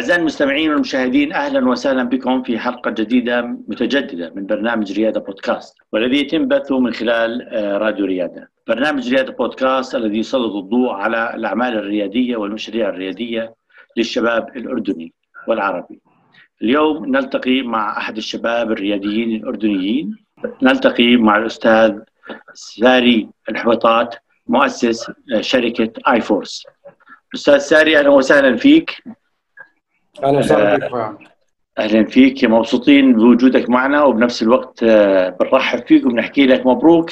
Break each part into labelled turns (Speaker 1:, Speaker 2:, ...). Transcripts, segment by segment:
Speaker 1: أعزائي المستمعين والمشاهدين أهلا وسهلا بكم في حلقة جديدة متجددة من برنامج ريادة بودكاست والذي يتم بثه من خلال آه، راديو ريادة برنامج ريادة بودكاست الذي يسلط الضوء على الأعمال الريادية والمشاريع الريادية للشباب الأردني والعربي. اليوم نلتقي مع أحد الشباب الرياديين الأردنيين. نلتقي مع الأستاذ ساري الحويطات مؤسس شركة آي فورس أستاذ ساري أهلا وسهلا فيك.
Speaker 2: أهلا وسهلا
Speaker 1: أهلا فيك مبسوطين بوجودك معنا وبنفس الوقت آه، بنرحب فيك وبنحكي لك مبروك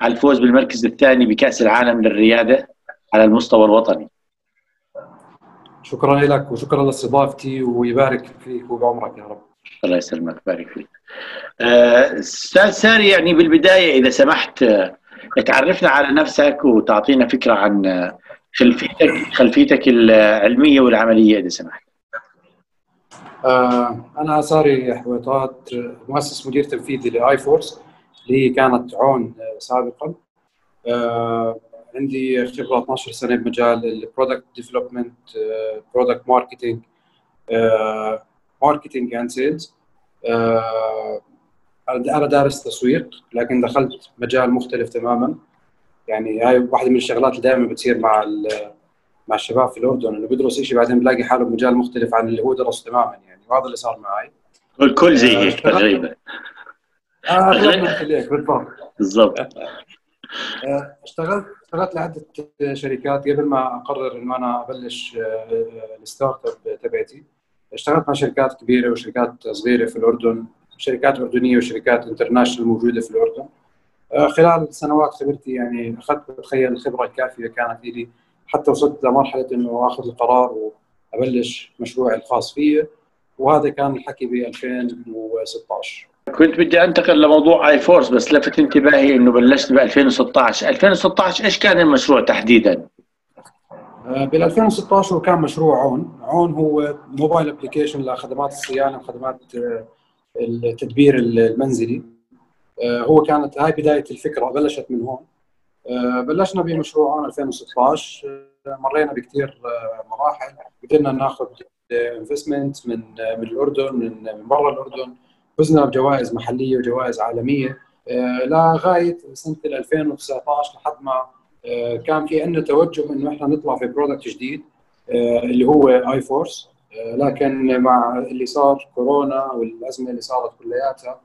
Speaker 1: على الفوز بالمركز الثاني بكأس العالم للرياده على المستوى الوطني.
Speaker 2: شكرا لك وشكرا لاستضافتي ويبارك فيك وبعمرك يا رب.
Speaker 1: الله يسلمك بارك فيك. آه، أستاذ ساري يعني بالبداية إذا سمحت آه، تعرفنا على نفسك وتعطينا فكرة عن خلفيتك خلفيتك العلمية والعملية إذا سمحت.
Speaker 2: آه، أنا ساري حويطات مؤسس مدير تنفيذي ل iForce اللي كانت عون سابقا. آه، عندي خبرة 12 سنة بمجال ال product development product marketing marketing and sales أنا دارس تسويق لكن دخلت مجال مختلف تماما. يعني هاي واحدة من الشغلات اللي دائما بتصير مع مع الشباب في الأردن إنه بيدرس شيء بعدين بلاقي حاله بمجال مختلف عن اللي هو درس تماما يعني. وهذا اللي صار معي.
Speaker 1: الكل زي هيك تقريبا.
Speaker 2: آه بالضبط.
Speaker 1: بالضبط.
Speaker 2: آه، اشتغلت اشتغلت لعدة شركات. قبل ما أقرر إنه أنا أبلش آه، ال startup تبعتي اشتغلت مع شركات كبيرة وشركات صغيرة في الأردن شركات أردنية وشركات international موجودة في الأردن. آه، خلال سنوات خبرتي يعني أخذت بتخيل الخبرة الكافية كانت لي حتى وصلت لمرحله إنه آخذ القرار وأبلش مشروعي الخاص فيه. وهذا كان الحكي ب 2016
Speaker 1: كنت بدي أنتقل لموضوع iForce بس لفت انتباهي إنه بلشت ب 2016 2016 إيش كان المشروع تحديدا؟
Speaker 2: آه، بال 2016 هو كان مشروع عون. عون هو mobile application لخدمات الصيانة وخدمات آه، التدبير المنزلي. آه، هو كانت هاي بداية الفكرة بلشت من هون. بلشنا بمشروع عام 2016 آه، مرينا بكثير آه، مراحل. قدرنا ناخذ investment من من الأردن من من برا الأردن. فزنا بجوائز محلية وجوائز عالمية. لغاية سنة 2019 لحد ما كان في عندنا توجه إنه إحنا نطلع في product جديد اللي هو iForce لكن مع اللي صار كورونا والأزمة اللي صارت كلياتها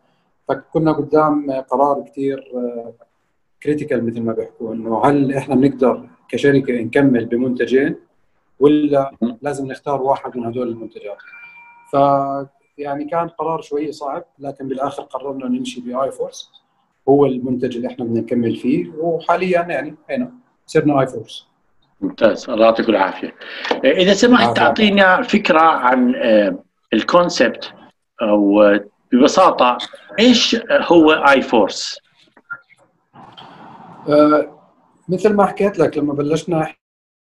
Speaker 2: فكنا قدام قرار كثير critical مثل ما بيحكوا إنه هل إحنا بنقدر كشركة نكمل بمنتجين ولا لازم نختار واحد من هدول المنتجات؟ ف يعني كان قرار شوي صعب لكن بالآخر قررنا نمشي ب iForce هو المنتج اللي إحنا بدنا نكمل فيه وحاليا يعني هنا صرنا iForce
Speaker 1: ممتاز. الله يعطيك العافية. إذا سمحت تعطينا فكرة عن آه، ال concept أو ببساطة إيش هو iForce
Speaker 2: آه، مثل ما حكيت لك لما بلشنا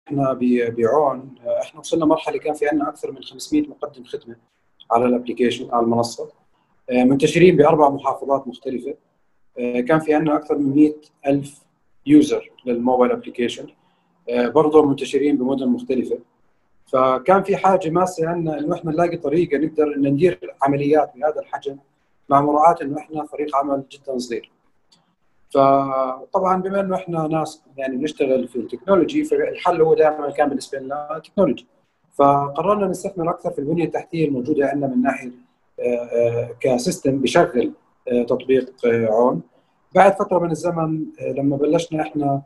Speaker 2: إحنا بعون آه، إحنا وصلنا مرحلة كان في عندنا أكثر من 500 مقدم خدمة على ال application على المنصة. آه، منتشرين بأربع محافظات مختلفة. كان في عندنا أكثر من 100 ألف user لل mobile application برضه منتشرين بمدن مختلفة. فكان في حاجة ماسة عندنا إنه إحنا نلاقي طريقة نقدر ندير عمليات بهذا الحجم مع مراعاة إنه إحنا فريق عمل جدا صغير. فطبعا بما إنه إحنا ناس يعني بنشتغل في ال technology فالحل هو دائما كان بالنسبة لنا ال technology فقررنا نستثمر أكثر في البنية التحتية الموجودة عندنا من ناحية آه، آه، ك system بشغل آه، تطبيق عون. بعد فترة من الزمن لما بلشنا إحنا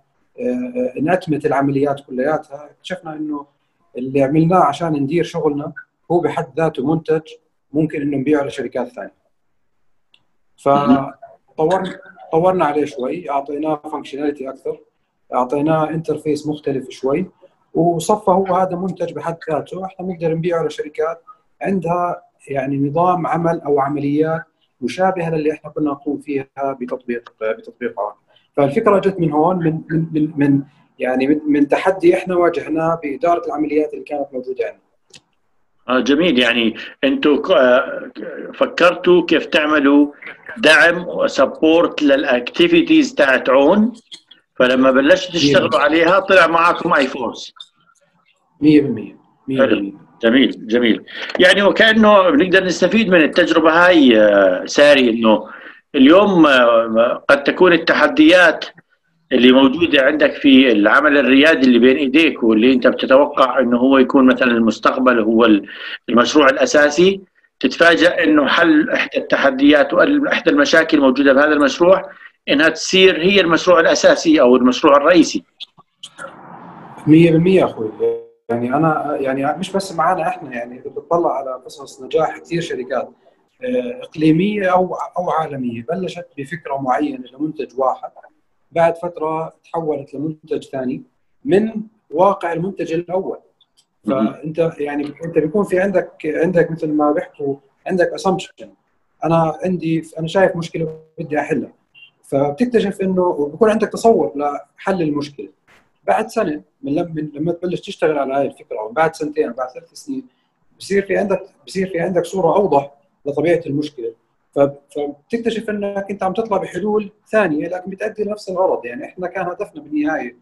Speaker 2: نأتمت العمليات كلياتها اكتشفنا إنه اللي عملناه عشان ندير شغلنا هو بحد ذاته منتج ممكن إنه نبيعه لشركات ثانية. فطورنا طورنا عليه شوي أعطيناه functionality أكثر أعطيناه انترفيس مختلف شوي وصفى هو هذا منتج بحد ذاته. إحنا بنقدر نبيعه لشركات عندها يعني نظام عمل أو عمليات مشابهة للي إحنا كنا نقوم فيها بتطبيق بتطبيق عون فالفكرة جت من هون من من من, يعني من, من تحدي إحنا واجهناه بإدارة العمليات اللي كانت موجودة عندنا.
Speaker 1: آه جميل. يعني أنتم آه، فكرتوا كيف تعملوا دعم و support لل activities تاعت عون فلما بلشتوا تشتغلوا عليها طلع معكم iForce
Speaker 2: 100%
Speaker 1: جميل جميل. يعني وكأنه بنقدر نستفيد من التجربة هاي آه، ساري إنه اليوم آه، قد تكون التحديات اللي موجودة عندك في العمل الريادي اللي بين إيديك واللي أنت بتتوقع إنه هو يكون مثلا المستقبل هو المشروع الأساسي. تتفاجأ إنه حل إحدى التحديات وإحدى المشاكل الموجودة بهذا المشروع إنها تصير هي المشروع الأساسي أو المشروع الرئيسي.
Speaker 2: 100% أخوي. يعني أنا يعني مش بس معنا إحنا يعني اذا بتطلع على قصص نجاح كثير شركات آه، إقليمية أو أو عالمية. بلشت بفكرة معينة لمنتج واحد بعد فترة تحولت لمنتج ثاني من واقع المنتج الأول. فأنت يعني أنت بيكون في عندك عندك مثل ما بيحكوا عندك اسامبشن أنا عندي أنا شايف مشكلة بدي أحلها. فبتكتشف إنه بيكون عندك تصور لحل المشكلة. بعد سنة من لما لما تبلش تشتغل على هاي الفكرة أو بعد سنتين بعد ثلاث سنين بصير في عندك بصير في عندك صورة أوضح لطبيعة المشكلة. فبتكتشف إنك أنت عم تطلع بحلول ثانية لكن بتؤدي لنفس الغرض. يعني إحنا كان هدفنا بالنهاية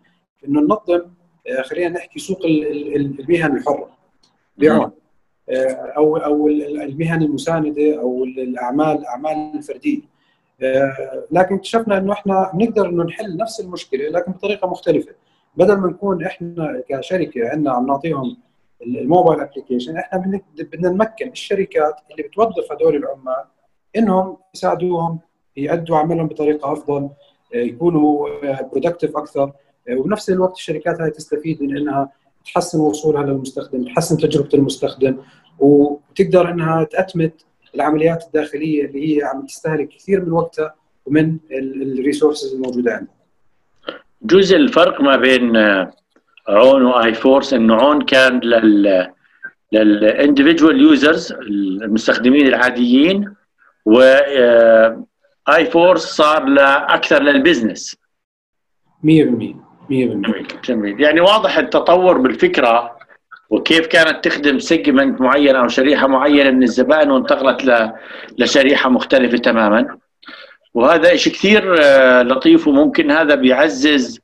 Speaker 2: إنه ننظم خلينا نحكي سوق المهن الحرة. بعون آه، أو أو المهن المساندة أو الاعمال الأعمال الفردية. آه، لكن اكتشفنا إنه إحنا بنقدر إنه نحل نفس المشكلة لكن بطريقة مختلفة. بدل ما نكون إحنا كشركة عندنا عم نعطيهم الموبايل ابلكيشن إحنا بدنا نمكن الشركات اللي بتوظف هدول العمال إنهم يساعدوهم يأدوا عملهم بطريقة أفضل يكونوا productive أكثر. وبنفس الوقت الشركات هاي تستفيد من إنها تحسن وصولها للمستخدم تحسن تجربة المستخدم وتقدر إنها تأتمت العمليات الداخلية اللي هي عم تستهلك كثير من وقتها ومن ال resources الموجودة عندها.
Speaker 1: جزء الفرق ما بين عون و iForce إنه عون كان لل لل individual users المستخدمين العاديين و iForce صار لأكثر لل business
Speaker 2: 100% 100%
Speaker 1: جميل يعني واضح التطور بالفكرة وكيف كانت تخدم segment معين أو شريحة معينة من الزبائن وانتقلت لشريحة مختلفة تماما. وهذا شيء كثير آه، لطيف وممكن هذا بيعزز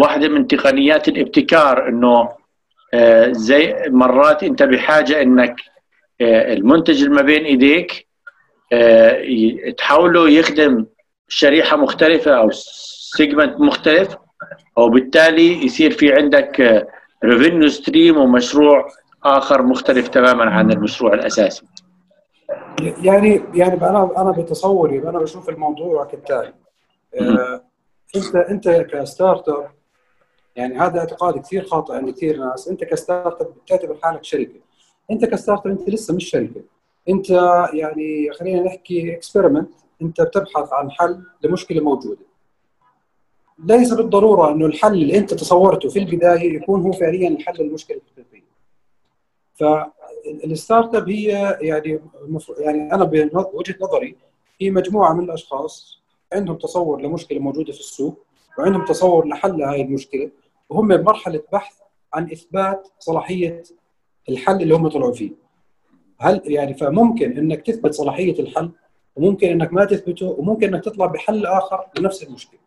Speaker 1: واحدة من تقنيات الابتكار إنه آه، زي مرات أنت بحاجة إنك آه، المنتج اللي ما بين إيديك تحاوله يخدم شريحة مختلفة أو segment مختلف وبالتالي يصير في عندك revenue stream ومشروع آخر مختلف تماما عن المشروع الأساسي.
Speaker 2: يعني يعني أنا أنا بتصوري أنا بشوف الموضوع كالتالي. آه أنت أنت ك startup يعني هذا اعتقاد كثير خاطئ عند كثير ناس. أنت ك startup بتعتبر حالك شركة. أنت ك startup أنت لسه مش شركة. أنت يعني خلينا نحكي experiment أنت بتبحث عن حل لمشكلة موجودة. ليس بالضرورة أنه الحل اللي أنت تصورته في البداية يكون هو فعليا الحل للمشكله الحقيقيه. فال startup هي يعني يعني أنا بوجهه نظري هي مجموعة من الأشخاص عندهم تصور لمشكلة موجودة في السوق وعندهم تصور لحل هذه المشكلة وهم بمرحلة بحث عن إثبات صلاحية الحل اللي هم طلعوا فيه. هل يعني فممكن إنك تثبت صلاحية الحل وممكن إنك ما تثبته وممكن إنك تطلع بحل آخر لنفس المشكلة.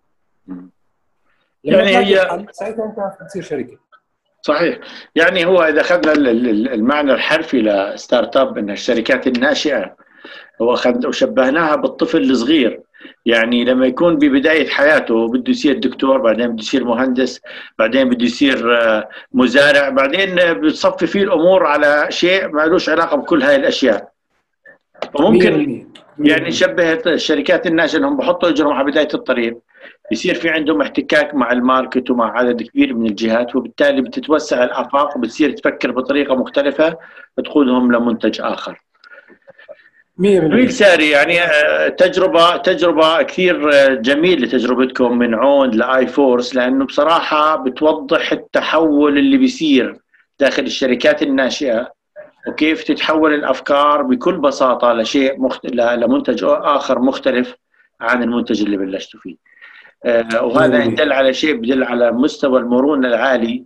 Speaker 2: يعني هي ساعتها أنت تصير شركة.
Speaker 1: صحيح. يعني هو إذا أخذنا المعنى الحرفي لستارت أب ان الشركات الناشئة واخذ وشبهناها بالطفل الصغير. يعني لما يكون ببداية حياته بده يصير دكتور بعدين بده يصير مهندس بعدين بده يصير آه، مزارع بعدين بتصفي فيه الأمور على شيء ما لهش علاقة بكل هاي الأشياء. فممكن يعني نشبه الشركات الناشئة إنهم بحطوا إجرهم على بداية الطريق. يصير في عندهم احتكاك مع الماركت ومع عدد كبير من الجهات وبالتالي بتتوسع الآفاق وبتصير تفكر بطريقة مختلفة بتقودهم لمنتج آخر. جميل ساري يعني آه، تجربة تجربة كثير آه، جميلة تجربتكم من عون لاي فورس لأنه بصراحة بتوضح التحول اللي بيصير داخل الشركات الناشئة وكيف تتحول الأفكار بكل بساطة لشيء مخت... لمنتج آخر مختلف عن المنتج اللي بلشتوا فيه. آه، وهذا يدل على شيء بدل على مستوى المرونة العالي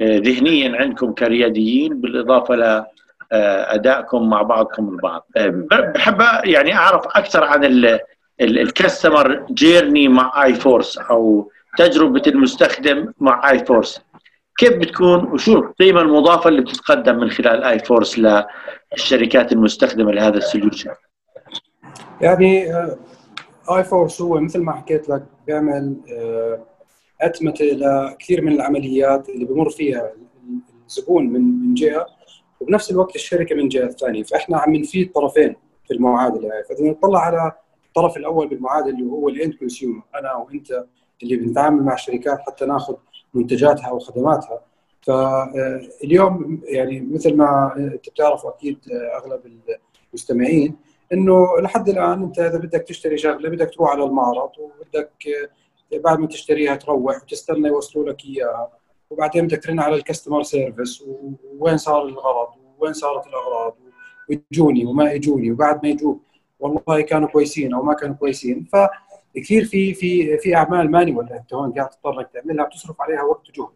Speaker 1: آه، ذهنيا عندكم كرياديين بالإضافة ل آه، أدائكم مع بعضكم البعض بحب يعني أعرف أكثر عن ال customer journey مع iForce أو تجربة المستخدم مع iForce كيف بتكون؟ وشو القيمة المضافة اللي بتتقدم من خلال iForce للشركات المستخدمة لهذا ال
Speaker 2: solution؟ يعني iForce هو مثل ما حكيت لك بيعمل أتمتة لكثير من العمليات اللي بمر فيها الزبون من من جهة وبنفس الوقت الشركة من جهة ثانية. فإحنا عم نفيد طرفين في المعادلة هاي. فإذا نطلع على الطرف الأول بالمعادلة اللي هو ال end consumer أنا وأنت اللي بنتعامل مع الشركات حتى ناخذ منتجاتها وخدماتها. فاليوم يعني مثل ما أنت بتعرف أكيد أغلب المستمعين إنه لحد الآن أنت إذا بدك تشتري شغلة بدك تروح على المعرض وبدك بعد ما تشتريها تروح وتستنى يوصلوا لك إياها. وبعدين بدك ترن على ال customer service ووين صار الغرض وين صارت الأغراض ويجوني وما يجوني وبعد ما يجوك والله كانوا كويسين أو ما كانوا كويسين. فكثير في في في أعمال manual أنت هون قاعد تضطر تعملها بتصرف عليها وقت وجهد.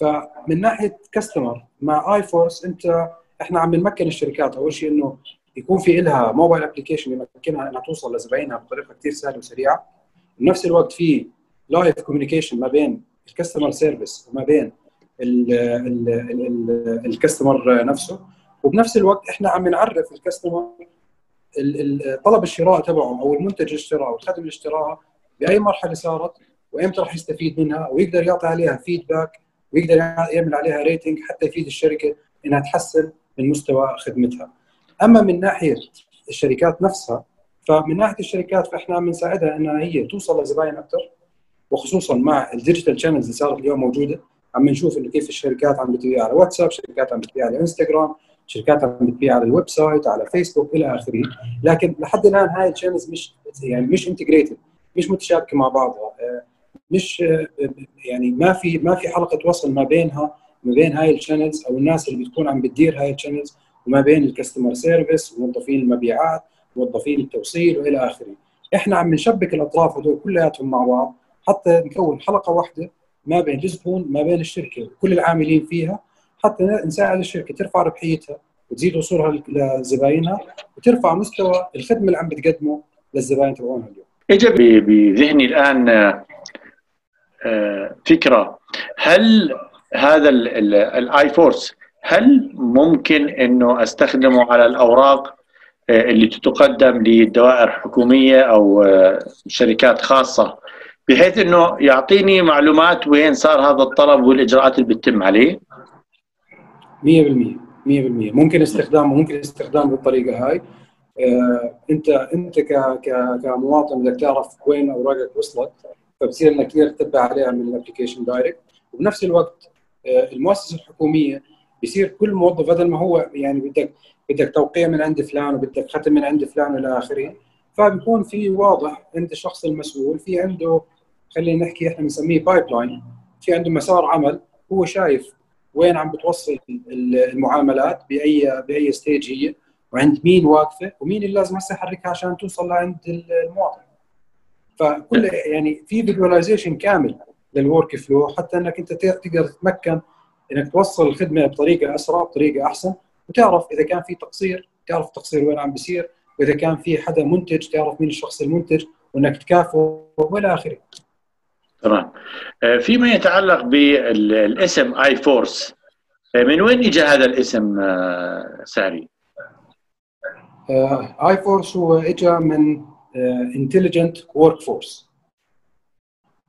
Speaker 2: فمن ناحية customer مع iForce أنت إحنا عم نمكن الشركات أول شيء إنه يكون في لها mobile application يمكنها إنها توصل لزباينها بطريقة كثير سهلة وسريعة بنفس الوقت في live communication ما بين ال customer service وما بين ال customer نفسه وبنفس الوقت إحنا عم نعرف ال customer طلب الشراء تبعه أو المنتج اللي اشتراه أو الخدمة اللي اشتراها بأي مرحلة صارت وإمتى راح يستفيد منها ويقدر يعطي عليها feedback ويقدر يعمل عليها rating حتى يفيد الشركة إنها تحسن من مستوى خدمتها. أما من ناحية الشركات نفسها فمن ناحية الشركات فإحنا عم نساعدها إنها هي توصل لزباين أكثر وخصوصا مع ال digital channels اللي صارت اليوم موجودة. عم نشوف إنه كيف الشركات عم بتبيع على واتساب، شركات عم بتبيع على إنستغرام، شركات عم بتبيع على ال website، على فيسبوك إلى آخره، لكن لحد الآن هاي ال channels مش يعني مش integrated مش متشابكة مع بعضها. مش يعني ما في ما في حلقة وصل ما بينها ما بين هاي ال channels أو الناس اللي بتكون عم بتدير هاي ال channels وما بين الكاستمر سيرفيس موظفين المبيعات موظفين التوصيل وإلى آخره إحنا عم نشبك الأطراف هذول كلياتهم مع بعض حتى نكون حلقة واحدة ما بين الزبون ما بين الشركة وكل العاملين فيها حتى نساعد الشركة ترفع ربحيتها وتزيد وصولها لزباينها وترفع مستوى الخدمة اللي عم بتقدمه للزباين تبعونها اليوم.
Speaker 1: اجى بذهني الآن فكرة هل هذا ال iForce هل ممكن إنه أستخدمه على الأوراق اللي تقدم لدوائر حكومية أو شركات خاصة بحيث إنه يعطيني معلومات وين صار هذا الطلب والإجراءات اللي بتتم عليه؟
Speaker 2: 100% 100% ممكن استخدامه ممكن استخدامه بالطريقة هاي. آه أنت أنت كمواطن بدك تعرف وين أوراقك وصلت فبصير إنك تقدر تتبع عليها من ال application direct وبنفس الوقت آه المؤسسة الحكومية بصير كل موظف بدل ما هو يعني بدك بدك توقيع من عند فلان وبدك ختم من عند فلان والى آخره. فبيكون في واضح عند الشخص المسؤول في عنده خلينا نحكي إحنا بنسميه pipeline في عنده مسار عمل هو شايف وين عم بتوصل المعاملات باي بأي stage هي وعند مين واقفة ومين اللي لازم هسه يحركها عشان توصل لعند المواطن. فكل يعني في visualization كامل لل workflow حتى إنك أنت تقدر تتمكن إنك توصل الخدمة بطريقة أسرع بطريقة أحسن وتعرف إذا كان في تقصير تعرف التقصير وين عم بيصير وإذا كان في حدا منتج تعرف مين الشخص المنتج وإنك تكافئه وإلى آخره.
Speaker 1: تمام. فيما يتعلق بالاسم iForce من وين اجى هذا الاسم ساري؟
Speaker 2: iForce هو اجى من intelligent workforce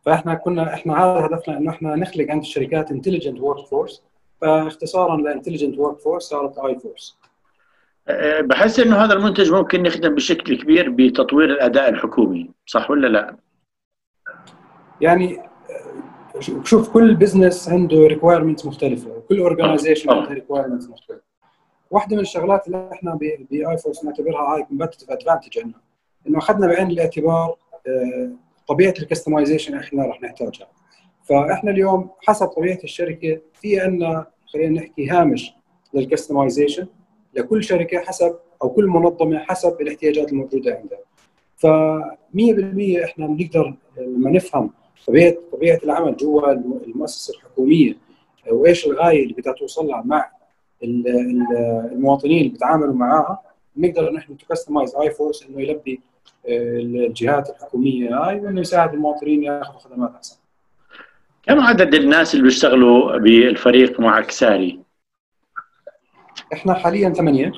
Speaker 2: فإحنا كنا إحنا هذا هدفنا إنه إحنا نخلق عند الشركات intelligent workforce فاختصارا ل intelligent workforce صارت iForce
Speaker 1: بحس إنه هذا المنتج ممكن يخدم بشكل كبير بتطوير الأداء الحكومي صح ولا لا؟
Speaker 2: يعني شوف كل business عنده requirements مختلفة وكل organization عنده requirements مختلفة. واحدة من الشغلات اللي إحنا ب iForce نعتبرها هاي competitive advantage عندنا إنه أخذنا بعين الاعتبار طبيعة ال customization إحنا رح نحتاجها. فإحنا اليوم حسب طبيعة الشركة في عندنا خلينا نحكي هامش لل customization لكل شركة حسب أو كل منظمة حسب الاحتياجات الموجوده عندها. ف 100% إحنا بنقدر لما نفهم طبيعة طبيعة العمل جوا المؤسسة الحكومية وإيش الغاية اللي بدها توصل لها مع المواطنين اللي بيتعاملوا معاها نقدر نحن ت customize iForce إنه يلبي الجهات الحكومية هاي وانه يساعد المواطنين ياخذوا خدمات أحسن.
Speaker 1: كم عدد الناس اللي بيشتغلوا بالفريق معك ساري؟
Speaker 2: إحنا حاليا ثمانية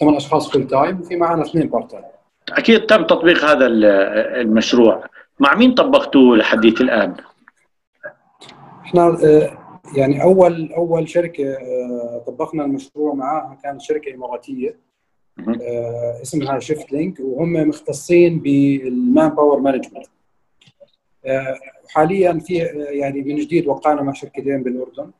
Speaker 2: ثمان أشخاص full time وفي معنا اثنين part time
Speaker 1: أكيد تم تطبيق هذا المشروع مع مين طبقتوه لحديث الآن؟
Speaker 2: إحنا آه، يعني أول أول شركة آه، طبقنا المشروع معاها كانت شركة إماراتية آه، اسمها Shift Link وهم مختصين بال manpower management حاليا في يعني من جديد وقعنا مع شركتين بالأردن.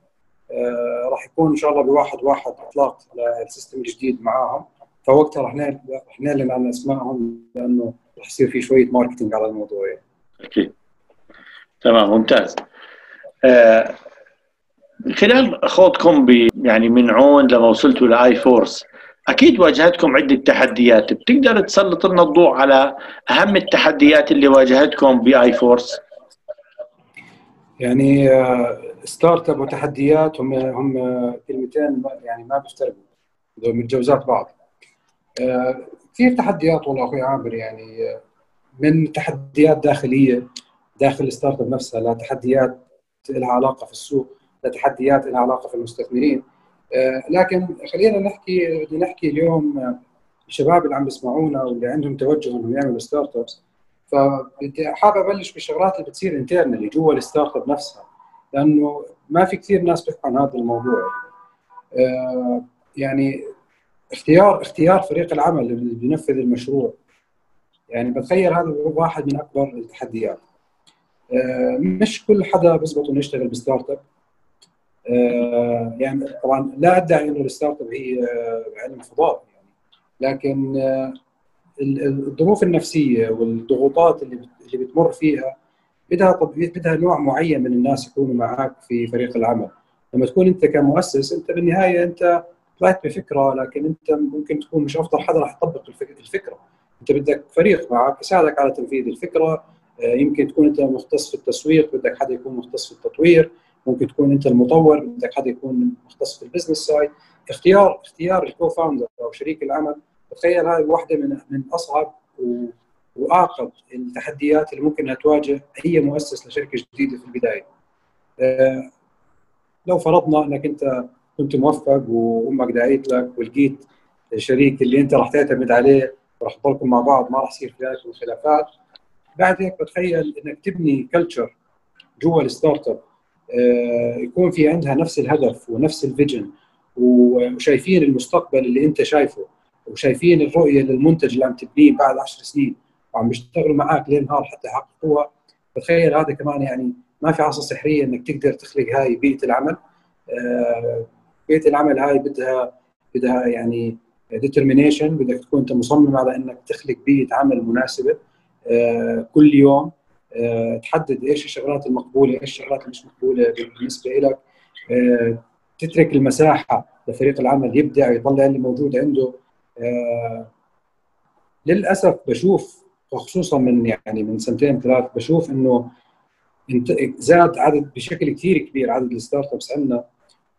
Speaker 2: راح يكون إن شاء الله بواحد واحد إطلاق لل system الجديد معاهم. فوقتها راح راح نعلن عن أسمائهم لأنه راح يصير في شوية marketing على الموضوع. يعني.
Speaker 1: أكيد. تمام ممتاز. آه خلال خوضكم يعني من عون لما وصلتوا ل IForce أكيد واجهتكم عدة تحديات. بتقدر تسلط لنا الضوء على أهم التحديات اللي واجهتكم ب IForce
Speaker 2: يعني startup وتحديات هم هم كلمتين يعني ما بيفترقوا. متجوزات بعض. كثير تحديات؟ والله أخوي عامر يعني من تحديات داخلية داخل ال startup نفسها لتحديات لها علاقة في السوق لتحديات لها علاقة في المستثمرين. لكن خلينا نحكي بدي نحكي اليوم الشباب اللي عم بيسمعونا واللي عندهم توجه إنهم يعملوا startups فبدي حابب أبلش بالشغلات اللي بتصير internally جوا ال startup نفسها لأنه ما في كثير ناس بيحكوا عن هذا الموضوع. يعني اختيار اختيار فريق العمل اللي بينفذ المشروع. يعني بتخيل هذا واحد من أكبر التحديات. آه، مش كل حدا بيزبط إنه يشتغل ب startup آه، يعني طبعا لا أدعي إنه ال startup هي آه، علم فضاء يعني. لكن الظروف النفسية والضغوطات اللي بتمر فيها بدها بدها نوع معين من الناس يكونوا معك في فريق العمل. لما تكون أنت كمؤسس أنت بالنهاية أنت طلعت بفكرة لكن أنت ممكن تكون مش أفضل حدا راح يطبق الفكرة. أنت بدك فريق معك يساعدك على تنفيذ الفكرة آه، يمكن تكون أنت مختص في التسويق بدك حدا يكون مختص في التطوير. ممكن تكون أنت المطور بدك حدا يكون مختص في ال business side اختيار اختيار ال co-founder أو شريك العمل. تخيل هذه واحدة من من أصعب وأعقد التحديات اللي ممكن تواجه أي مؤسس لشركة جديدة في البداية. آه، لو فرضنا أنك أنت كنت موفق وأمك دعيت لك ولقيت الشريك اللي أنت راح تعتمد عليه وراح تضلكم مع بعض ما راح يصير في بينكم خلافات بعد هيك بتخيل إنك تبني culture جوا ال startup يكون في عندها نفس الهدف ونفس ال vision وشايفين المستقبل اللي انت شايفه وشايفين الرؤية للمنتج اللي عم تبنيه بعد 10 سنين وعم بيشتغلوا معك ليل نهار حتى يحققوها. بتخيل هذا كمان يعني ما في عصا سحرية إنك تقدر تخلق هاي بيئة العمل. آه، بيئة العمل هاي بدها بدها يعني ديترمينيشن بدك تكون أنت مصمم على إنك تخلق بيئة عمل مناسبة آه، كل يوم. آه، تحدد إيش الشغلات المقبولة إيش الشغلات اللي مش مقبولة بالنسبة لك آه، تترك المساحة لفريق العمل يبدع يطلع اللي موجود عنده. للأسف بشوف وخصوصا من يعني من سنتين ثلاث بشوف إنه زاد عدد بشكل كثير كبير عدد ال startups عندنا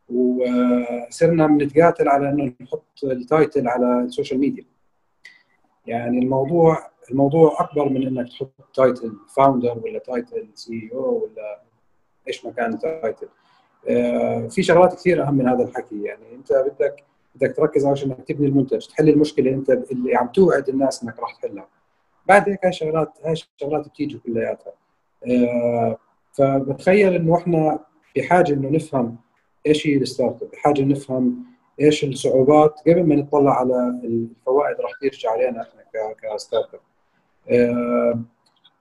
Speaker 2: وصرنا بنتقاتل على إنه نحط ال title على ال social media. يعني الموضوع الموضوع أكبر من إنك تحط title founder ولا title CEO ولا إيش ما كان title آه، في شغلات كثير أهم من هذا الحكي. يعني أنت بدك بدك تركز على إنك تبني المنتج تحل المشكلة أنت اللي عم توعد الناس إنك راح تحلها. بعد هيك هاي الشغلات هاي الشغلات بتيجي كلياتها. آه، فبتخيل إنه إحنا بحاجة إنه نفهم إيش هي ال startup بحاجة نفهم إيش الصعوبات قبل ما نطلع على الفوائد راح ترجع علينا إحنا ك startup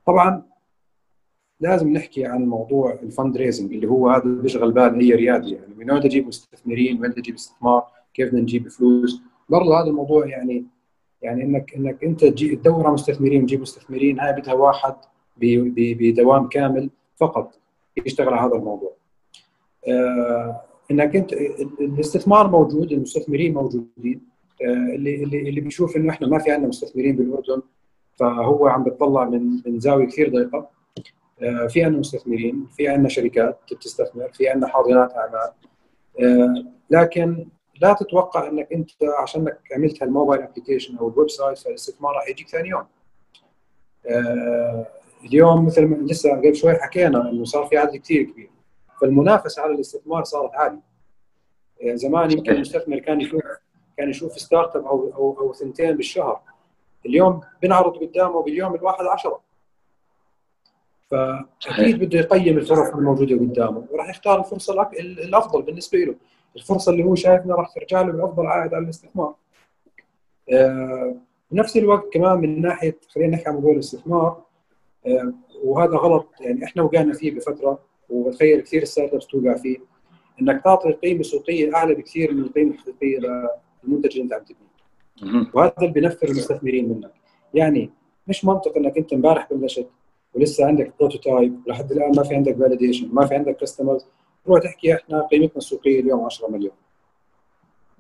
Speaker 2: طبعا لازم نحكي عن موضوع ال fundraising اللي هو هذا بيشغل بال اي ريادي يعني من وين أجيب مستثمرين وين أجيب استثمار كيف بدنا نجيب فلوس؟ برضه هذا الموضوع يعني يعني إنك إنك أنت تجي تدور على مستثمرين تجيب مستثمرين هاي بدها واحد بدوام كامل فقط يشتغل على هذا الموضوع. آه إنك أنت الاستثمار موجود المستثمرين موجودين. آه اللي اللي اللي بيشوف إنه إحنا ما في عندنا مستثمرين بالأردن فهو عم بتطلع من من زاوية كثير ضيقة. آه في عندنا مستثمرين في عندنا شركات بتستثمر في عندنا حاضنات أعمال. آه لكن لا تتوقع أنك أنت عشانك عملت هال mobile application أو ال website فالاستثمار راح يجيك ثاني يوم. آه اليوم مثل ما لسه قبل شوي حكينا إنه صار في عدد كثير كبير. فالمنافسة على الاستثمار صارت عالية. زمان يمكن المستثمر كان يشوف كان يشوف startup أو أو أو ثنتين بالشهر. اليوم بنعرض قدامه باليوم الواحد عشرة. فأكيد بده يقيم الفرص الموجودة قدامه وراح يختار الفرصة الأفضل بالنسبة له. الفرصة اللي هو شايف انها راح ترجع له بافضل عائد على الاستثمار. آه، بنفس الوقت كمان من ناحية خلينا نحكي عن موضوع الاستثمار آه، وهذا غلط يعني إحنا وقعنا فيه بفترة وبتخيل كثير startups توقع فيه إنك تعطي قيمة سوقية أعلى بكثير من القيمة الحقيقية للمنتج اللي أنت عم تبنيه. وهذا اللي بينفر المستثمرين منك. يعني مش منطق إنك أنت إمبارح بلشت ولسه عندك prototype ولحد الآن ما في عندك validation ما في عندك customers تروح تحكي إحنا قيمتنا السوقية اليوم 10 مليون.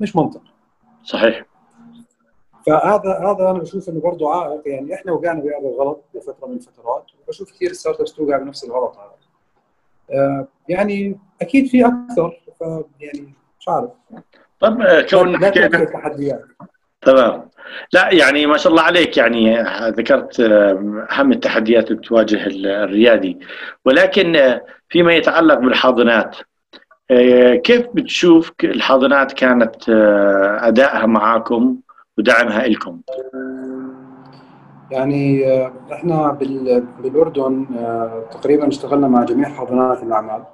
Speaker 2: مش منطق.
Speaker 1: صحيح.
Speaker 2: فهذا هذا أنا بشوف إنه برضه عائق. يعني إحنا وقعنا بهذا الغلط بفترة من الفترات وبشوف كثير ستارت ابس توقع بنفس الغلط هذا. آه يعني أكيد في أكثر يعني مش عارف.
Speaker 1: طب كون حكينا تمام. لا يعني ما شاء الله عليك. يعني ذكرت أهم التحديات اللي بتواجه الريادي. ولكن فيما يتعلق بالحاضنات كيف بتشوف الحاضنات كانت أدائها معاكم ودعمها لكم؟
Speaker 2: يعني إحنا بالأردن تقريبا اشتغلنا مع جميع حاضنات الأعمال.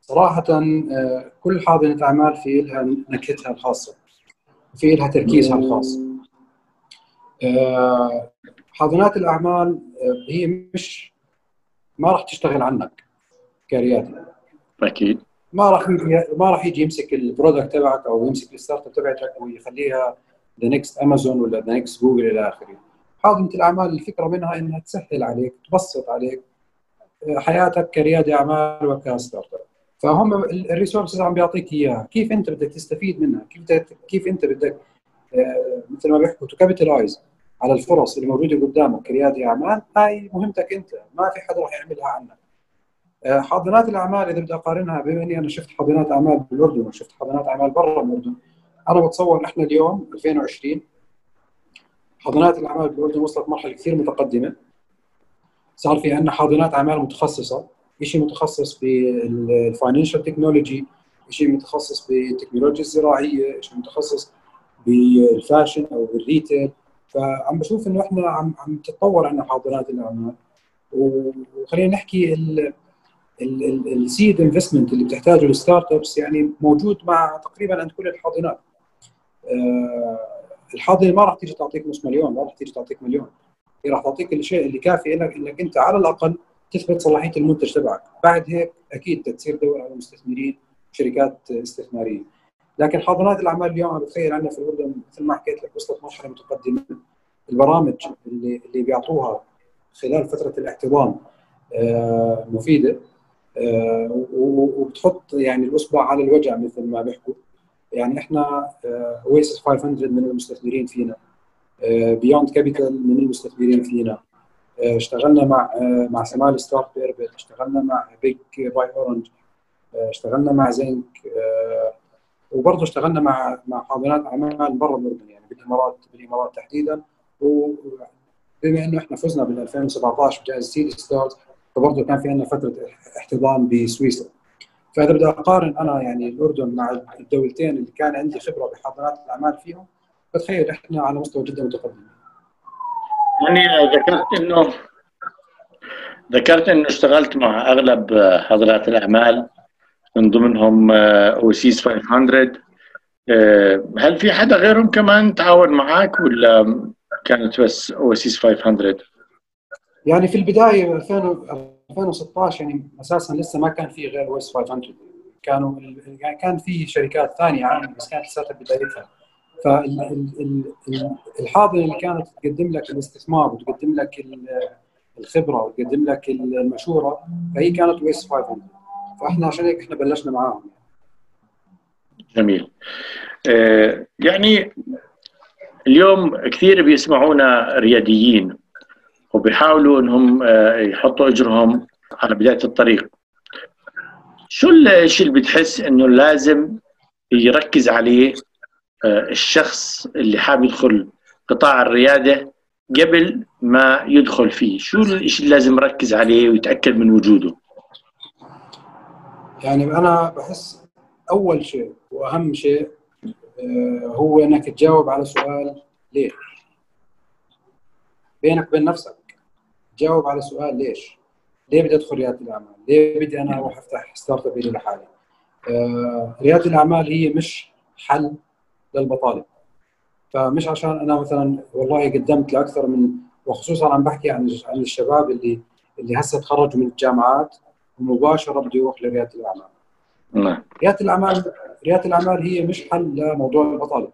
Speaker 2: صراحة كل حاضنة أعمال في لها نكهتها الخاصة. في لها تركيزها الخاص. آه، حاضنات الأعمال آه، هي مش ما راح تشتغل عنك كريادي
Speaker 1: أكيد.
Speaker 2: ما راح ما راح يجي يمسك ال product تبعك أو يمسك ال startup تبعتك ويخليها the next Amazon ولا the next Google إلى آخره. حاضنة الأعمال الفكرة منها إنها تسهل عليك تبسط عليك آه، حياتك كريادي أعمال وك startup فهم ال resources عم بيعطيك إياها. كيف أنت بدك تستفيد منها؟ كيف كيف أنت بدك آه، مثل ما بيحكوا to capitalize على الفرص اللي موجودة قدامك كريادي أعمال هاي مهمتك أنت. ما في حدا راح يعملها عنك. آه، حاضنات الأعمال إذا بدي أقارنها بما إني أنا شفت حاضنات أعمال بالأردن وشفت حاضنات أعمال برا الأردن أنا بتصور إحنا اليوم 2020 حاضنات الأعمال بالأردن وصلت مرحلة كثير متقدمة. صار في عندنا حاضنات أعمال متخصصة. شيء متخصص بال financial technology شيء متخصص بالتكنولوجيا الزراعية شيء متخصص بال fashion أو بال retail. فعم بشوف إنه إحنا عم عم تتطور عندنا حاضنات الاعمال وخلينا نحكي ال seed investment اللي بتحتاجه ال startups يعني موجود مع تقريبا عند كل الحاضنات. آه، الحاضنة ما راح تيجي تعطيك نص مليون ما راح تيجي تعطيك مليون. هي راح تعطيك الشيء اللي كافي إنك إنك أنت على الأقل تثبت صلاحية المنتج تبعك. بعد هيك أكيد تصير تدور على مستثمرين شركات استثمارية. لكن حاضنات الأعمال اليوم أنا بتخيل عندنا في الأردن مثل ما حكيت لك وصلت مرحله متقدمة. البرامج اللي اللي بيعطوها خلال فترة الاحتضان آه، مفيدة آه، وبتحط يعني الاصبع على الوجع مثل ما بيحكوا. يعني إحنا اويسس 500 من المستثمرين فينا بيوند كابيتال من المستثمرين فينا آه، اشتغلنا مع مع small start بيربت اشتغلنا مع BIG by Orange اشتغلنا مع زنك وبرضه اشتغلنا مع مع حاضنات اعمال برا الاردن يعني بالامارات بالامارات تحديدا. وبما إنه إحنا فزنا بال 2017 بجائزة Seedstars فبرضه كان في عندنا فترة احتضان بسويسرا. فإذا بدي أقارن أنا يعني الأردن مع الدولتين اللي كان عندي خبرة بحاضنات الأعمال فيهم بتخيل إحنا على مستوى جدا متقدم.
Speaker 1: يعني ذكرت إنه ذكرت إنه اشتغلت مع أغلب حاضنات الأعمال من ضمنهم Oasis 500 هل في حدا غيرهم كمان تعاون معك ولا كانت بس Oasis 500
Speaker 2: يعني في البداية 2016 يعني أساسا لسه ما كان في غير Oasis 500 كانوا يعني كان في شركات ثانية عالم بس كانت لساتها بدايتها. فالحاضنه اللي كانت تقدم لك الاستثمار وتقدم لك الخبرة وتقدم لك المشورة فهي كانت ويس 500 فإحنا عشان هيك إحنا بلشنا معاهم.
Speaker 1: جميل. آه، يعني اليوم كثير بيسمعونا رياديين وبيحاولوا إنهم آه، يحطوا أجرهم على بداية الطريق. شو الشيء اللي بتحس إنه لازم يركز عليه الشخص اللي حاب يدخل قطاع الريادة قبل ما يدخل فيه. شو الشيء اللي لازم يركز عليه ويتأكد من وجوده؟
Speaker 2: يعني أنا بحس أول شيء وأهم شيء آه، هو إنك تجاوب على سؤال ليه بينك وبين نفسك. جاوب على سؤال ليش؟ ليه بدي أدخل ريادة الأعمال؟ ليه بدي أنا أروح أفتح startup لحالي؟ آه، ريادة الأعمال هي مش حل للبطاله فمش عشان أنا مثلا والله قدمت لأكثر من وخصوصا عم بحكي عن عن الشباب اللي اللي هسه تخرجوا من الجامعات ومباشرة بده يروح لريادة الأعمال. نعم. ريادة الأعمال ريادة الأعمال هي مش حل لموضوع البطاله.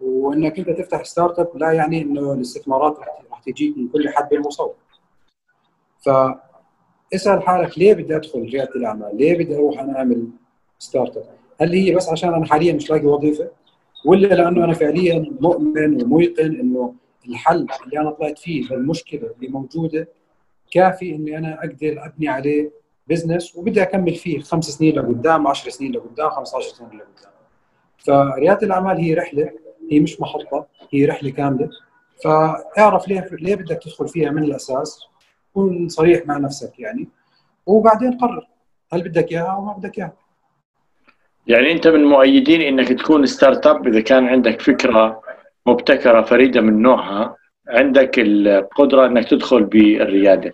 Speaker 2: وإنك أنت تفتح startup لا يعني إنه الاستثمارات رح تجيك من كل حد بال مصور. ف اسأل حالك ليه بدي أدخل ريادة الأعمال؟ ليه بدي أروح أنا أعمل startup؟ هل هي بس عشان أنا حاليا مش لاقي وظيفة؟ ولا لأنه أنا فعليا مؤمن وموقن إنه الحل اللي أنا طلعت فيه للمشكلة اللي موجودة كافي إني أنا أقدر أبني عليه business وبدي أكمل فيه خمس سنين لقدام 10 سنين لقدام 15 سنة لقدام. فرياده الأعمال هي رحلة هي مش محطة هي رحلة كاملة. فاعرف ليه ليه بدك تدخل فيها من الأساس؟ كن صريح مع نفسك يعني. وبعدين قرر هل بدك إياها أو ما بدك إياها؟
Speaker 1: يعني أنت من مؤيدين إنك تكون startup إذا كان عندك فكرة مبتكرة فريدة من نوعها عندك القدرة إنك تدخل بالريادة.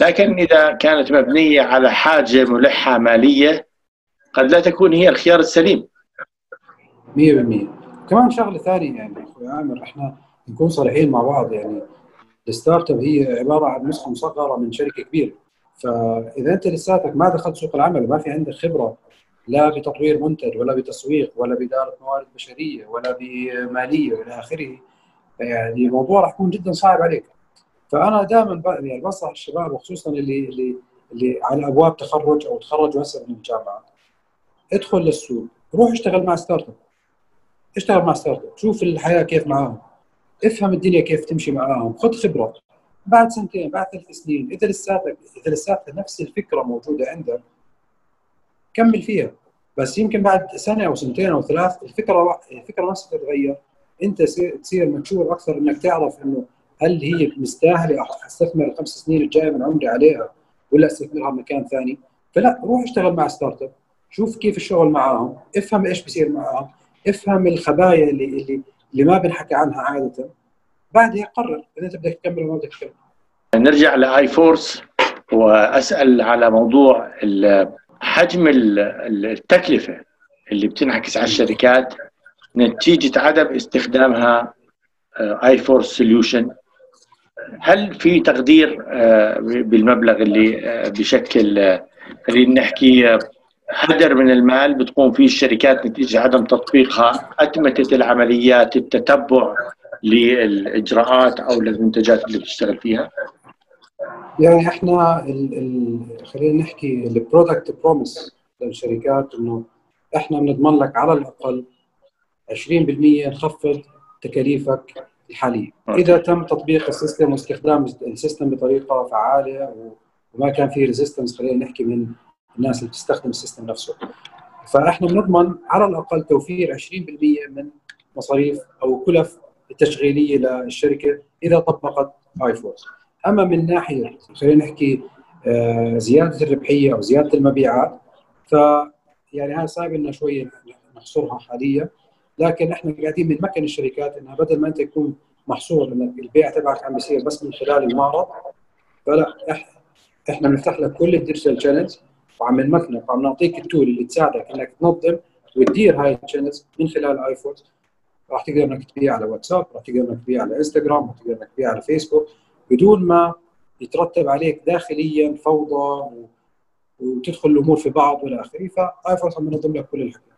Speaker 1: لكن إذا كانت مبنية على حاجة ملحة مالية قد لا تكون هي الخيار السليم.
Speaker 2: 100% كمان شغلة ثانية يعني أخوي عامر إحنا نكون صريحين مع بعض يعني. ال startup هي عبارة عن نسخة مصغرة من شركة كبيرة. فإذا أنت لساتك ما دخلت سوق العمل وما في عندك خبرة لا بتطوير منتج ولا بتسويق ولا بإدارة موارد بشرية ولا بمالية وإلى آخره يعني الموضوع راح يكون جدا صعب عليك. فأنا دائما يعني بنصح الشباب وخصوصا اللي اللي اللي على أبواب تخرج أو تخرجوا هسه من الجامعة ادخل للسوق روح اشتغل مع startup. اشتغل مع startup شوف الحياة كيف معاهم افهم الدنيا كيف تمشي معاهم خذ خبرة. بعد سنتين بعد ثلاث سنين إذا لساتك إذا لساتك نفس الفكرة موجودة عندك كمل فيها. بس يمكن بعد سنة أو سنتين أو ثلاث الفكرة الفكرة نفسها تتغير. أنت تصير exposure أكثر إنك تعرف إنه هل هي مستاهلة أستثمر الخمس سنين الجاية من عمري عليها ولا أستثمرها بمكان ثاني؟ فلا روح اشتغل مع startup شوف كيف الشغل معاهم. افهم إيش بصير معاهم. افهم الخبايا اللي اللي اللي ما بنحكي عنها عادة. بعدها قرر إذا أنت بدك تكمل ولا ما بدك تكمل.
Speaker 1: نرجع ل IForce وأسأل على موضوع حجم التكلفة اللي بتنعكس على الشركات نتيجة عدم استخدامها IForce solution هل في تقدير آه، بالمبلغ اللي آه، بشكل آه، خلينا نحكي هدر من المال بتقوم فيه الشركات نتيجة عدم تطبيقها اتمتت العمليات التتبع للإجراءات أو للمنتجات اللي بتشتغل فيها؟
Speaker 2: يعني إحنا ال ال خلينا نحكي ال product promise للشركات انه إحنا بنضمن لك على الأقل 20% نخفض تكاليفك الحالية. إذا تم تطبيق ال system واستخدام ال system بطريقة فعالة وما كان في resistance خلينا نحكي من الناس اللي بتستخدم ال system نفسه. فاحنا بنضمن على الأقل توفير 20% من مصاريف أو كلف التشغيليه للشركة إذا طبقت IForce أما من ناحية خلينا نحكي آه، زيادة الربحية أو زيادة المبيعات ف يعني هاي صعب لنا شوية نحصرها حاليا. لكن إحنا قاعدين بنمكن الشركات إنها بدل ما أنت تكون محصور انك البيع تبعك عم بيصير بس من خلال المعرض فلا إحنا بنفتح لك كل ال digital channels وعم نمكنك وعم نعطيك ال tool اللي تساعدك إنك تنظم وتدير هاي ال channels من خلال ايفون راح تقدر إنك تبيع على واتساب راح تقدر إنك تبيع على إنستغرام راح تقدر إنك تبيع على فيسبوك بدون ما يترتب عليك داخليا فوضى وتدخل الأمور في بعض وإلى آخره. ف iForce عم ننظم لك كل الحكي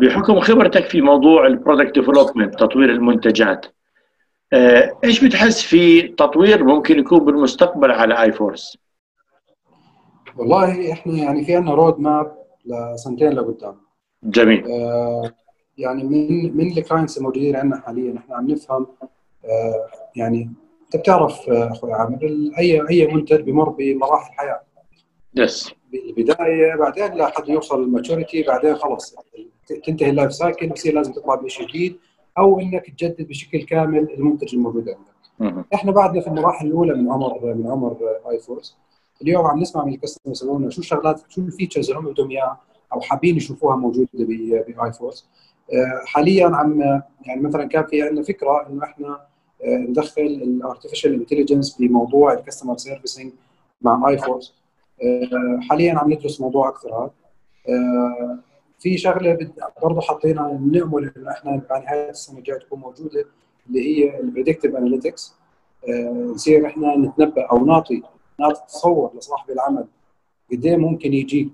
Speaker 1: بحكم خبرتك في موضوع ال product development تطوير المنتجات آه، إيش بتحس في تطوير ممكن يكون بالمستقبل على iForce؟
Speaker 2: والله إحنا يعني في عندنا road map لسنتين لقدام.
Speaker 1: جميل. آه
Speaker 2: يعني من من ال clients الموجودين عندنا حاليا إحنا عم نفهم آه يعني أنت بتعرف آه، أخوي عامر أي أي منتج بمر بمراحل حياه
Speaker 1: يس
Speaker 2: بالبداية بعدين لحد يوصل ال maturity بعدين خلص تنتهي ال life cycle بصير لازم تطلع بشيء جديد أو إنك تجدد بشكل كامل المنتج الموجود عندك. إحنا بعدنا في المراحل الأولى من عمر من عمر iForce اليوم عم نسمع من ال customers يسالونا شو الشغلات شو ال features اللي هم بدهم إياها أو حابين يشوفوها موجودة ب iForce حاليا عم يعني مثلا كان في عندنا فكرة إنه إحنا آه، ندخل ال artificial intelligence بموضوع ال customer servicing مع iForce آه، حاليا عم ندرس موضوع أكثر هذا. آه، في شغلة برضه حطينا بنامل إنه إحنا بنهايه السنة الجاية تكون موجودة اللي هي ال predictive analytics نصير إحنا نتنبأ أو نعطي نعطي تصور لصاحب العمل قد إيه ممكن يجيك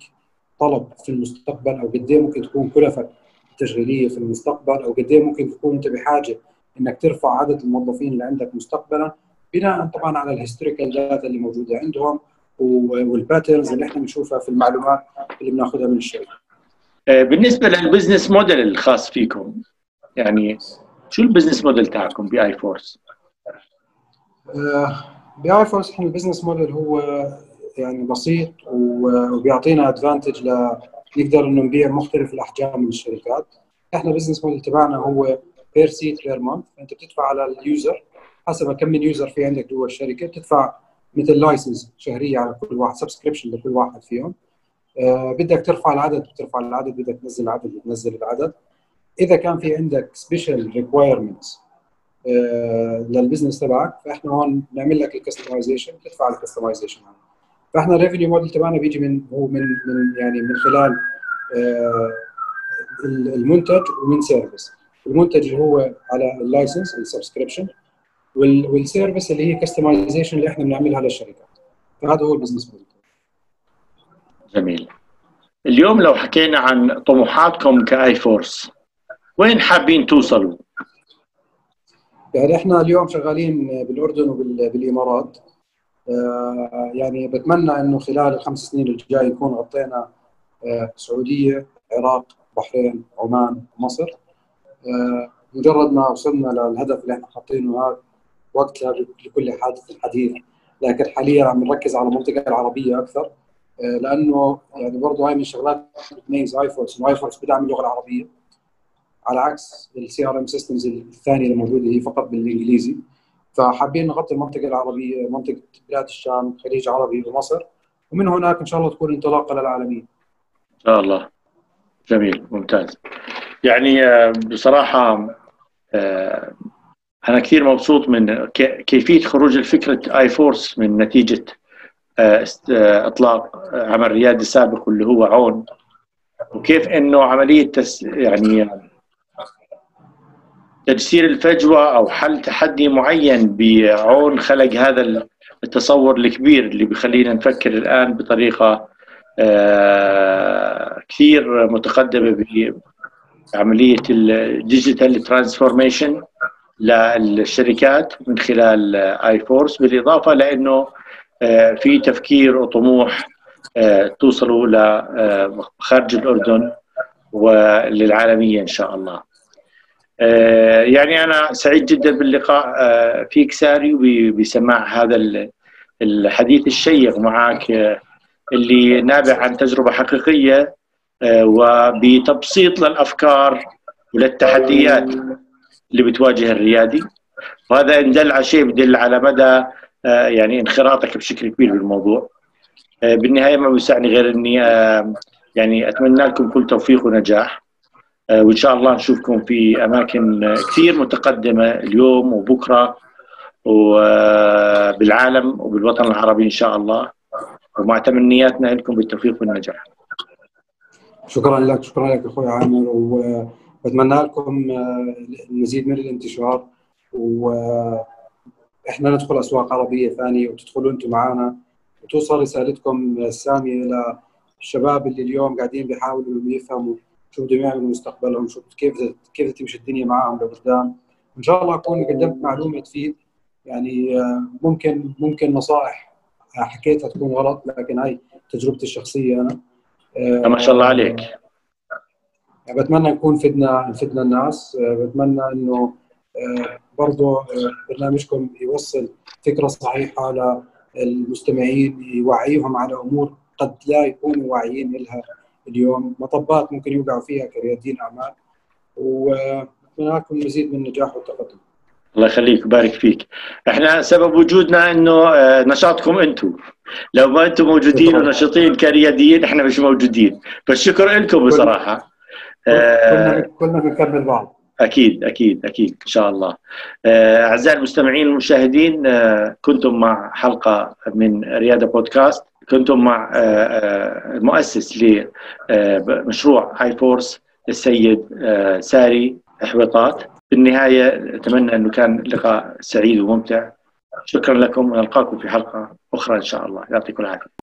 Speaker 2: طلب في المستقبل أو قد إيه ممكن تكون كلفك التشغيليه في المستقبل أو قد إيه ممكن تكون أنت بحاجة إنك ترفع عدد الموظفين اللي عندك مستقبلا بناء طبعا على ال historical data اللي موجودة عندهم وال patterns اللي إحنا بنشوفها في المعلومات اللي بناخذها من الشركة.
Speaker 1: آه، بالنسبة لل business model الخاص فيكم يعني شو ال business model تاعكم ب iForce؟
Speaker 2: ب iForce إحنا ال business model هو يعني بسيط وبيعطينا advantage نقدر إنه نبيع مختلف الأحجام من الشركات إحنا ال business model تبعنا هو per seat per month انت بتدفع على ال user حسب كم من user في عندك جوا الشركة بتدفع مثل license شهرية على كل واحد subscription لكل واحد فيهم. آه بدك ترفع العدد بترفع العدد بدك تنزل العدد بتنزل العدد. إذا كان في عندك special requirements لل business تبعك فإحنا هون بنعمل لك ال customization بتدفع ال customization فإحنا ال revenue model تبعنا بيجي من هو من من يعني من خلال آه المنتج ومن service المنتج هو على ال license ال subscription وال service اللي هي customization اللي إحنا بنعملها للشركات فهذا هو ال business model
Speaker 1: جميل. اليوم لو حكينا عن طموحاتكم ك iForce وين حابين توصلوا؟
Speaker 2: يعني إحنا اليوم شغالين بالأردن وبالامارات آه، يعني بتمنى إنه خلال الخمس سنين الجاي نكون غطينا آه، سعودية، عراق، بحرين، عمان، مصر. مجرد ما وصلنا للهدف اللي إحنا حاطينه هذا وقت لكل حادث الحديث لكن حاليا عم نركز على المنطقة العربية أكثر لأنه يعني برضه هاي من الشغلات بتميز iForce iForce بدعم اللغة العربية. على عكس ال CRM systems الثانية اللي موجودة هي فقط بالإنجليزي. فحابين نغطي المنطقة العربية منطقة بلاد الشام خليج عربي ومصر. ومن هناك إن شاء الله تكون انطلاقة للعالميه
Speaker 1: إن شاء الله. جميل ممتاز. يعني آه، بصراحة آه، أنا كثير مبسوط من كيفية خروج الفكرة iForce من نتيجة آه، إطلاق عمل ريادي سابق واللي هو عون وكيف إنه عملية تس يعني تجسير الفجوة أو حل تحدي معين بعون خلق هذا التصور الكبير اللي بيخلينا نفكر الآن بطريقة كثير متقدمة بعمليه ال digital transformation للشركات من خلال iForce بالإضافة لأنه آه، في تفكير وطموح آه، توصلوا لخارج الأردن وللعالمية إن شاء الله. آه، يعني أنا سعيد جدا باللقاء آه، فيك ساري وبسماع هذا الحديث الشيق معك آه، اللي نابع عن تجربة حقيقية وبتبسيط للأفكار وللتحديات اللي بتواجه الريادي. وهذا إن دل على شيء بدل على مدى يعني انخراطك بشكل كبير بالموضوع. بالنهاية ما بيسعني غير إني يعني أتمنى لكم كل توفيق ونجاح. آه، وإن شاء الله نشوفكم في أماكن كثير متقدمة اليوم وبكرة وبالعالم وبالوطن العربي إن شاء الله. ومع تمنياتنا لكم بالتوفيق والنجاح.
Speaker 2: شكرا لك شكرا لك أخوي عامر وبتمنى لكم آه، المزيد من الانتشار وإحنا ندخل أسواق عربية ثانية وتدخلوا أنتم معنا وتوصل رسالتكم السامية إلى الشباب اللي اليوم قاعدين بيحاولوا يفهموا شو بدهم يعملوا مستقبلهم شو كيف كيف تمشي الدنيا معهم لقدام. إن شاء الله أكون قدمت معلومة تفيد يعني آه، ممكن ممكن نصائح حكيتها تكون غلط لكن هاي تجربتي الشخصية أنا.
Speaker 1: آه، ما شاء الله عليك.
Speaker 2: يعني بتمنى نكون فدنا نفدنا الناس. آه، بتمنى إنه برضه برنامجكم يوصل فكرة صحيحة للمستمعين يوعيهم على أمور قد لا يكونوا واعيين لها اليوم. مطبات ممكن يوقعوا فيها كريادين أعمال. و... لكم مزيد من النجاح والتقدم.
Speaker 1: الله يخليك ويبارك فيك. إحنا سبب وجودنا إنه نشاطكم أنتم. لو ما أنتم موجودين ونشيطين كرياديين إحنا مش موجودين. فالشكر لكم بصراحة.
Speaker 2: كلنا كلنا بنكمل بعض.
Speaker 1: أكيد أكيد أكيد إن شاء الله. أعزائي المستمعين المشاهدين كنتم مع حلقة من ريادة بودكاست. كنتم مع المؤسس لمشروع هاي فورس السيد ساري احباطات في النهاية أتمنى أنه كان لقاء سعيد وممتع. شكرا لكم ونلقاكم في حلقة أخرى إن شاء الله. يعطيكم العافية.